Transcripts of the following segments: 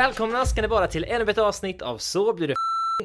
Välkomna ska ni vara till ännu ett avsnitt av Så blir du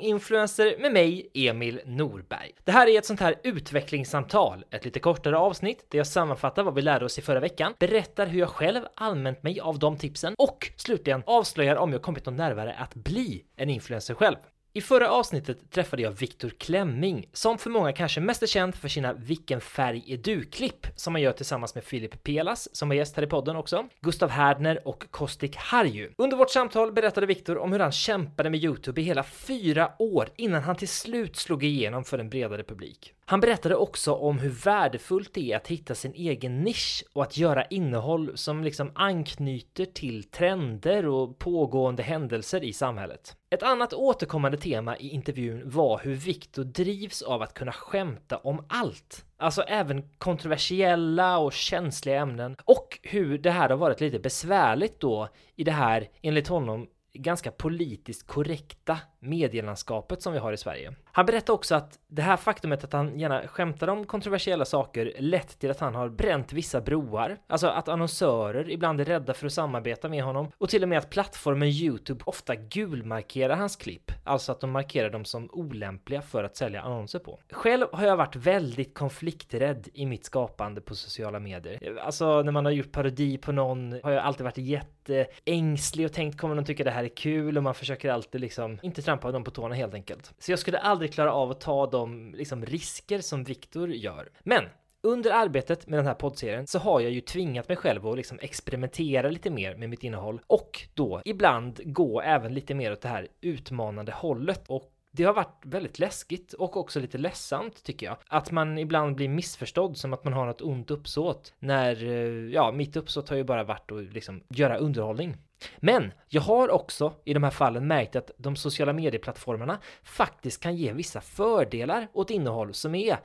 influencer med mig, Emil Norberg. Det här är ett sånt här utvecklingssamtal, ett lite kortare avsnitt där jag sammanfattar vad vi lärde oss i förra veckan, berättar hur jag själv använt mig av de tipsen och slutligen avslöjar om jag kommit någon närmare att bli en influencer själv. I förra avsnittet träffade jag Viktor Klemming, som för många kanske mest är känd för sina Vilken färg är du-klipp som han gör tillsammans med Filip Pelas, som var gäst här i podden också, Gustav Härdner och Kostik Harju. Under vårt samtal berättade Viktor om hur han kämpade med Youtube i hela fyra år innan han till slut slog igenom för en bredare publik. Han berättade också om hur värdefullt det är att hitta sin egen nisch och att göra innehåll som liksom anknyter till trender och pågående händelser i samhället. Ett annat återkommande tema i intervjun var hur Viktor drivs av att kunna skämta om allt. Alltså även kontroversiella och känsliga ämnen och hur det här har varit lite besvärligt då i det här, enligt honom, ganska politiskt korrekta medielandskapet som vi har i Sverige. Han berättar också att det här faktumet att han gärna skämtar om kontroversiella saker lett till att han har bränt vissa broar, alltså att annonsörer ibland är rädda för att samarbeta med honom och till och med att plattformen Youtube ofta gulmarkerar hans klipp, alltså att de markerar dem som olämpliga för att sälja annonser på. Själv har jag varit väldigt konflikträdd i mitt skapande på sociala medier. Alltså när man har gjort parodi på någon har jag alltid varit jätteängslig och tänkt kommer de tycka det här är kul och man försöker alltid liksom inte trampa dem på tårna helt enkelt. Så jag skulle aldrig klara av att ta de liksom risker som Viktor gör. Men under arbetet med den här poddserien så har jag ju tvingat mig själv att liksom experimentera lite mer med mitt innehåll och då ibland gå även lite mer åt det här utmanande hållet och det har varit väldigt läskigt och också lite ledsamt tycker jag. Att man ibland blir missförstådd som att man har något ont uppsåt. När, eh, ja, mitt uppsåt har ju bara varit att liksom göra underhållning. Men jag har också i de här fallen märkt att de sociala medieplattformarna faktiskt kan ge vissa fördelar åt innehåll som är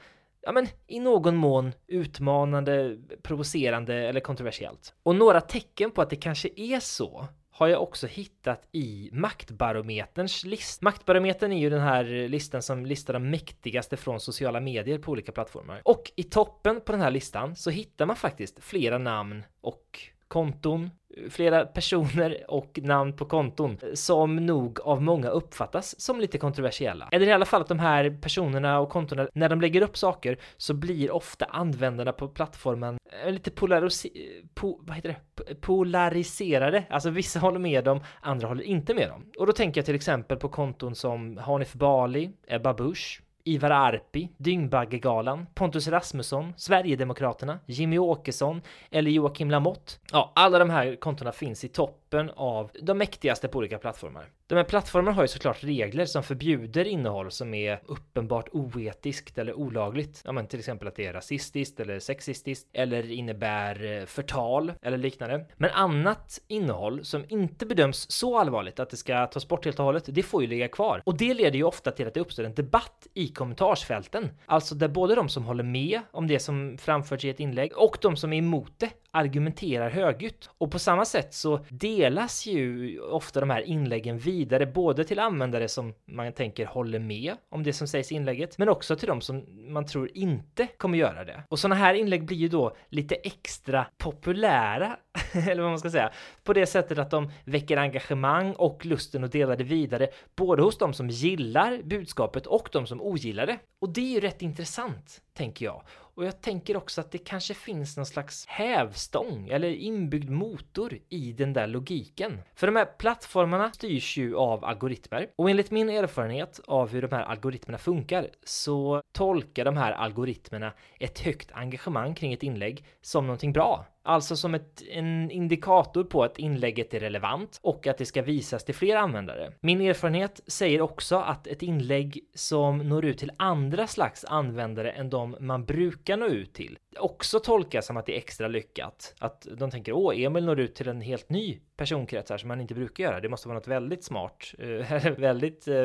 ja men i någon mån utmanande, provocerande eller kontroversiellt. Och några tecken på att det kanske är så har jag också hittat i Maktbarometerns list. Maktbarometern är ju den här listan som listar de mäktigaste från sociala medier på olika plattformar. Och i toppen på den här listan så hittar man faktiskt flera namn och konton, flera personer och namn på konton som nog av många uppfattas som lite kontroversiella. Eller i alla fall att de här personerna och kontona, när de lägger upp saker så blir ofta användarna på plattformen eh, lite polariserade, po, vad heter det? polariserade. Alltså vissa håller med dem, andra håller inte med dem. Och då tänker jag till exempel på konton som Hanif Bali, Ebba Busch, Ivar Arpi, Dyngbaggegalan, Pontus Rasmusson, Sverigedemokraterna, Jimmy Åkesson eller Joakim Lamotte. Ja, alla de här kontona finns i topp toppen av de mäktigaste på olika plattformar. De här plattformarna har ju såklart regler som förbjuder innehåll som är uppenbart oetiskt eller olagligt. Ja, men till exempel att det är rasistiskt eller sexistiskt eller innebär eh, förtal eller liknande. Men annat innehåll som inte bedöms så allvarligt att det ska tas bort helt och hållet, det får ju ligga kvar. Och det leder ju ofta till att det uppstår en debatt i kommentarsfälten. Alltså där både de som håller med om det som framförts i ett inlägg och de som är emot det argumenterar högljutt. Och på samma sätt så delas ju ofta de här inläggen vidare både till användare som man tänker håller med om det som sägs i inlägget, men också till de som man tror inte kommer göra det. Och sådana här inlägg blir ju då lite extra populära, eller vad man ska säga, på det sättet att de väcker engagemang och lusten att dela det vidare, både hos de som gillar budskapet och de som ogillar det. Och det är ju rätt intressant, tänker jag. Och jag tänker också att det kanske finns någon slags hävstång eller inbyggd motor i den där logiken. För de här plattformarna styrs ju av algoritmer och enligt min erfarenhet av hur de här algoritmerna funkar så tolkar de här algoritmerna ett högt engagemang kring ett inlägg som någonting bra alltså som ett, en indikator på att inlägget är relevant och att det ska visas till fler användare. Min erfarenhet säger också att ett inlägg som når ut till andra slags användare än de man brukar nå ut till också tolkas som att det är extra lyckat. Att de tänker åh, Emil når ut till en helt ny personkrets här som man inte brukar göra. Det måste vara något väldigt smart, eh, väldigt eh,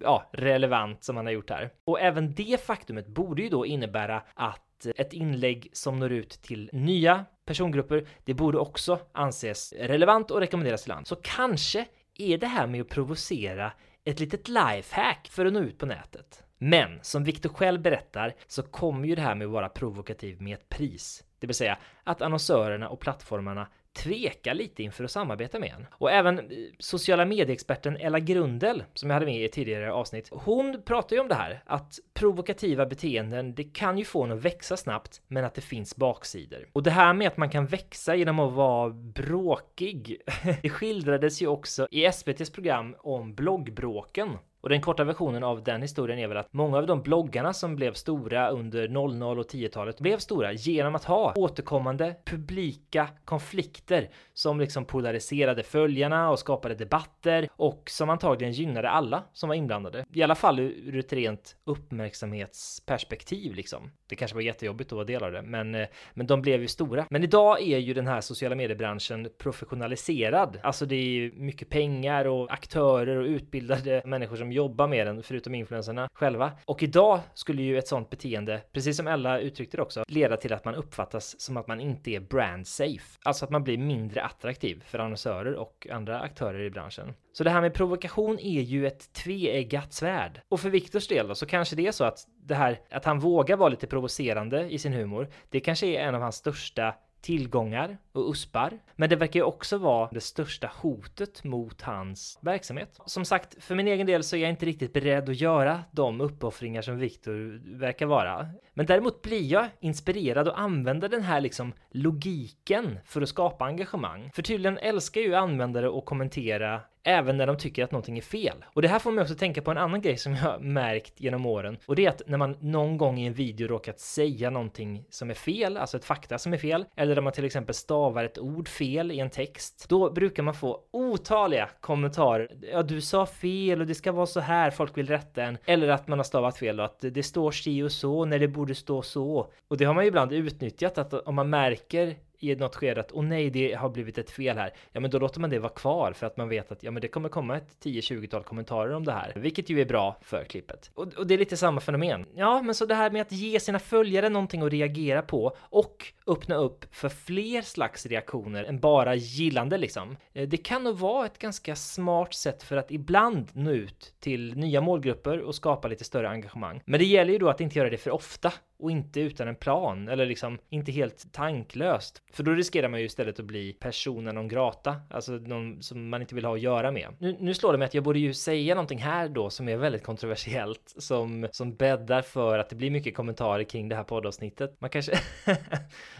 ja, relevant som han har gjort här. Och även det faktumet borde ju då innebära att ett inlägg som når ut till nya persongrupper, det borde också anses relevant och rekommenderas till land. Så kanske är det här med att provocera ett litet lifehack för att nå ut på nätet. Men som Viktor själv berättar så kommer ju det här med att vara provokativ med ett pris. Det vill säga att annonsörerna och plattformarna tvekar lite inför att samarbeta med en. Och även eh, sociala medieexperten Ella Grundel, som jag hade med i ett tidigare avsnitt, hon pratar ju om det här, att provokativa beteenden, det kan ju få en att växa snabbt, men att det finns baksidor. Och det här med att man kan växa genom att vara bråkig, det skildrades ju också i SVTs program om bloggbråken och den korta versionen av den historien är väl att många av de bloggarna som blev stora under 00 och 10-talet blev stora genom att ha återkommande publika konflikter som liksom polariserade följarna och skapade debatter och som antagligen gynnade alla som var inblandade. I alla fall ur ett rent uppmärksamhetsperspektiv liksom. Det kanske var jättejobbigt att vara del av det, men, eh, men de blev ju stora. Men idag är ju den här sociala mediebranschen professionaliserad. Alltså det är ju mycket pengar och aktörer och utbildade människor som jobbar med den, förutom influencerna själva. Och idag skulle ju ett sånt beteende, precis som Ella uttryckte det också, leda till att man uppfattas som att man inte är brand safe. Alltså att man blir mindre attraktiv för annonsörer och andra aktörer i branschen. Så det här med provokation är ju ett tveeggat svärd. Och för Viktors del då, så kanske det är så att det här att han vågar vara lite provocerande i sin humor, det kanske är en av hans största tillgångar och uspar. Men det verkar ju också vara det största hotet mot hans verksamhet. Som sagt, för min egen del så är jag inte riktigt beredd att göra de uppoffringar som Viktor verkar vara. Men däremot blir jag inspirerad att använda den här liksom logiken för att skapa engagemang. För tydligen älskar ju användare att kommentera även när de tycker att någonting är fel. Och det här får mig också tänka på en annan grej som jag har märkt genom åren och det är att när man någon gång i en video råkat säga någonting som är fel, alltså ett fakta som är fel, eller när man till exempel stavar ett ord fel i en text, då brukar man få otaliga kommentarer. Ja, du sa fel och det ska vara så här, folk vill rätta en. Eller att man har stavat fel och att det står si och så när det borde stå så. Och det har man ju ibland utnyttjat att om man märker i något skede att åh nej, det har blivit ett fel här. Ja, men då låter man det vara kvar för att man vet att ja, men det kommer komma ett 10-20-tal kommentarer om det här, vilket ju är bra för klippet. Och, och, det är lite samma fenomen. Ja, men så det här med att ge sina följare någonting att reagera på och öppna upp för fler slags reaktioner än bara gillande liksom. Eh, det kan nog vara ett ganska smart sätt för att ibland nå ut till nya målgrupper och skapa lite större engagemang. Men det gäller ju då att inte göra det för ofta och inte utan en plan eller liksom inte helt tanklöst. För då riskerar man ju istället att bli personen non grata, alltså någon som man inte vill ha att göra med. Nu, nu slår det mig att jag borde ju säga någonting här då som är väldigt kontroversiellt, som, som bäddar för att det blir mycket kommentarer kring det här poddavsnittet. Man kanske... Okej,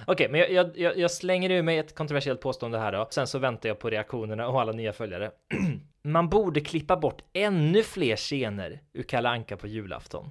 okay, men jag, jag, jag slänger ur mig ett kontroversiellt påstående här då. Sen så väntar jag på reaktionerna och alla nya följare. man borde klippa bort ännu fler scener ur Kalle Anka på julafton.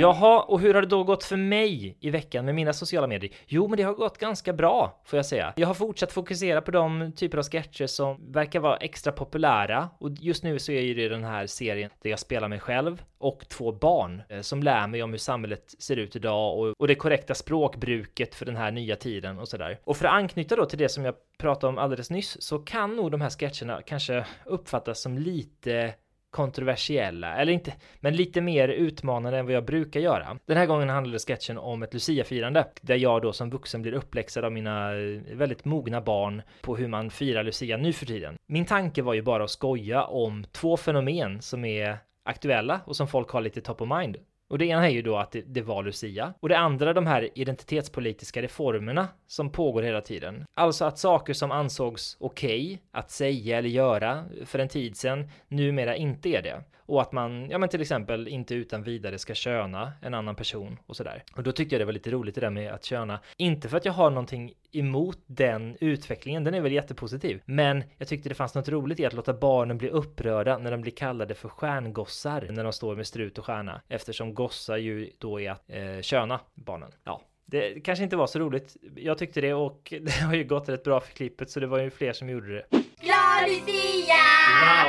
Jaha, och hur har det då gått för mig i veckan med mina sociala medier? Jo, men det har gått ganska bra, får jag säga. Jag har fortsatt fokusera på de typer av sketcher som verkar vara extra populära och just nu så är det den här serien där jag spelar mig själv och två barn eh, som lär mig om hur samhället ser ut idag och, och det korrekta språkbruket för den här nya tiden och sådär. Och för att anknyta då till det som jag pratade om alldeles nyss så kan nog de här sketcherna kanske uppfattas som lite kontroversiella, eller inte, men lite mer utmanande än vad jag brukar göra. Den här gången handlade sketchen om ett luciafirande där jag då som vuxen blir uppläxad av mina eh, väldigt mogna barn på hur man firar Lucia nu för tiden. Min tanke var ju bara att skoja om två fenomen som är aktuella och som folk har lite top of mind. Och det ena är ju då att det, det, var Lucia. Och det andra de här identitetspolitiska reformerna som pågår hela tiden. Alltså att saker som ansågs okej okay att säga eller göra för en tid sedan numera inte är det och att man, ja men till exempel inte utan vidare ska köna en annan person och sådär. Och då tyckte jag det var lite roligt det där med att köna, inte för att jag har någonting emot den utvecklingen, den är väl jättepositiv, men jag tyckte det fanns något roligt i att låta barnen bli upprörda när de blir kallade för stjärngossar när de står med strut och stjärna, eftersom gossar ju då är att eh, köna barnen. Ja, det kanske inte var så roligt. Jag tyckte det och det har ju gått rätt bra för klippet så det var ju fler som gjorde det. Glad Lucia!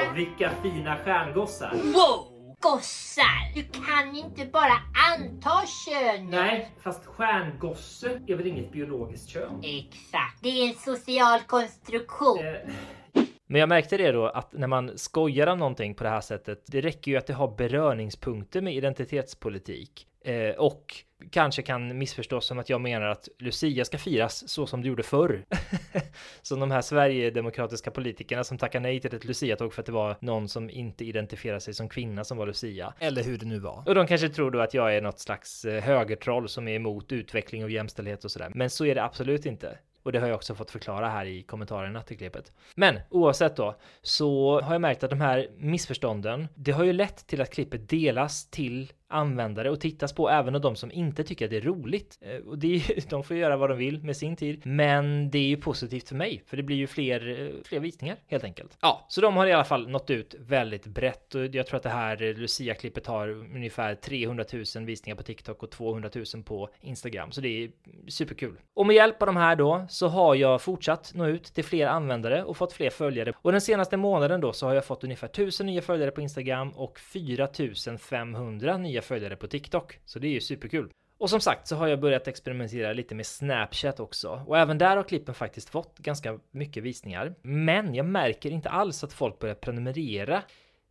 Wow, vilka fina stjärngossar! Wow! Gossar! Du kan inte bara anta kön. Nej, fast stjärngosse är väl inget biologiskt kön? Exakt, det är en social konstruktion. Eh. Men jag märkte det då att när man skojar om någonting på det här sättet, det räcker ju att det har beröringspunkter med identitetspolitik. Eh, och kanske kan missförstås som att jag menar att Lucia ska firas så som det gjorde förr. som de här Sverigedemokratiska politikerna som tackar nej till ett Lucia-tåg för att det var någon som inte identifierar sig som kvinna som var Lucia. Eller hur det nu var. Och de kanske tror då att jag är något slags eh, högertroll som är emot utveckling och jämställdhet och sådär. Men så är det absolut inte. Och det har jag också fått förklara här i kommentarerna till klippet. Men oavsett då så har jag märkt att de här missförstånden, det har ju lett till att klippet delas till användare och tittas på även av de som inte tycker att det är roligt. Eh, och det är, de får göra vad de vill med sin tid, men det är ju positivt för mig, för det blir ju fler, eh, fler visningar helt enkelt. Ja, så de har i alla fall nått ut väldigt brett och jag tror att det här Lucia-klippet har ungefär 300 000 visningar på TikTok och 200 000 på Instagram, så det är superkul. Och med hjälp av de här då så har jag fortsatt nå ut till fler användare och fått fler följare. Och den senaste månaden då så har jag fått ungefär 1000 nya följare på Instagram och 4500 nya följare på TikTok. Så det är ju superkul. Och som sagt så har jag börjat experimentera lite med Snapchat också. Och även där har klippen faktiskt fått ganska mycket visningar. Men jag märker inte alls att folk börjar prenumerera.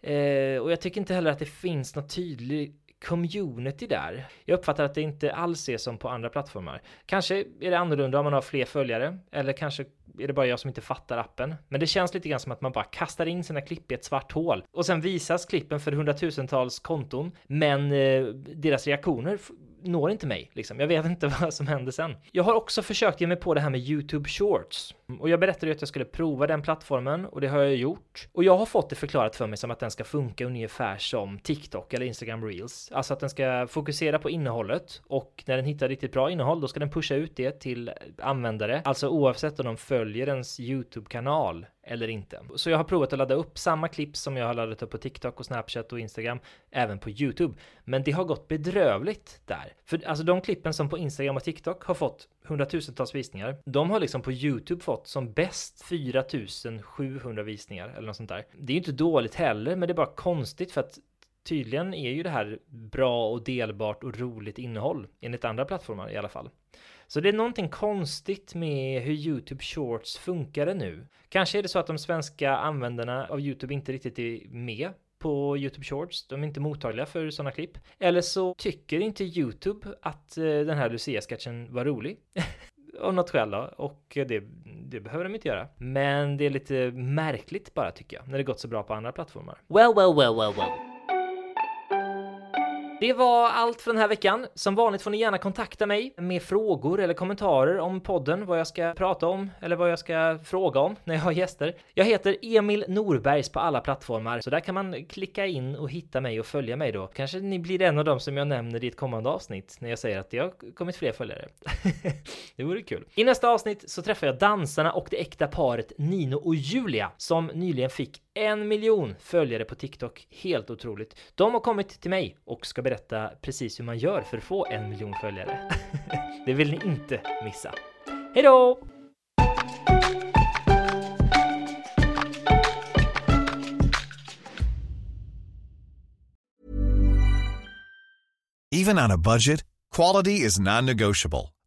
Eh, och jag tycker inte heller att det finns något tydligt community där. Jag uppfattar att det inte alls är som på andra plattformar. Kanske är det annorlunda om man har fler följare, eller kanske är det bara jag som inte fattar appen. Men det känns lite grann som att man bara kastar in sina klipp i ett svart hål och sen visas klippen för hundratusentals konton, men eh, deras reaktioner når inte mig liksom. Jag vet inte vad som händer sen. Jag har också försökt ge mig på det här med YouTube Shorts och jag berättade ju att jag skulle prova den plattformen och det har jag gjort. Och jag har fått det förklarat för mig som att den ska funka ungefär som TikTok eller Instagram Reels. Alltså att den ska fokusera på innehållet och när den hittar riktigt bra innehåll då ska den pusha ut det till användare. Alltså oavsett om de följer ens YouTube-kanal eller inte. Så jag har provat att ladda upp samma klipp som jag har laddat upp på TikTok och Snapchat och Instagram även på YouTube. Men det har gått bedrövligt där. För alltså de klippen som på Instagram och TikTok har fått hundratusentals visningar, de har liksom på YouTube fått som bäst 4700 visningar eller något sånt där. Det är ju inte dåligt heller, men det är bara konstigt för att tydligen är ju det här bra och delbart och roligt innehåll enligt andra plattformar i alla fall. Så det är någonting konstigt med hur YouTube Shorts funkar nu. Kanske är det så att de svenska användarna av YouTube inte riktigt är med på YouTube Shorts. De är inte mottagliga för sådana klipp. Eller så tycker inte YouTube att eh, den här Lucia-sketchen var rolig. av något skäl då. Och det, det behöver de inte göra. Men det är lite märkligt bara tycker jag, när det gått så bra på andra plattformar. Well, well, well, well, well. Det var allt för den här veckan. Som vanligt får ni gärna kontakta mig med frågor eller kommentarer om podden, vad jag ska prata om eller vad jag ska fråga om när jag har gäster. Jag heter Emil Norbergs på alla plattformar, så där kan man klicka in och hitta mig och följa mig då. Kanske ni blir en av dem som jag nämner i ett kommande avsnitt när jag säger att det har kommit fler följare. det vore kul. I nästa avsnitt så träffar jag dansarna och det äkta paret Nino och Julia som nyligen fick en miljon följare på TikTok. Helt otroligt. De har kommit till mig och ska berätta precis hur man gör för att få en miljon följare. det vill ni inte missa. Hej då! Even on a budget, quality is non-negotiable.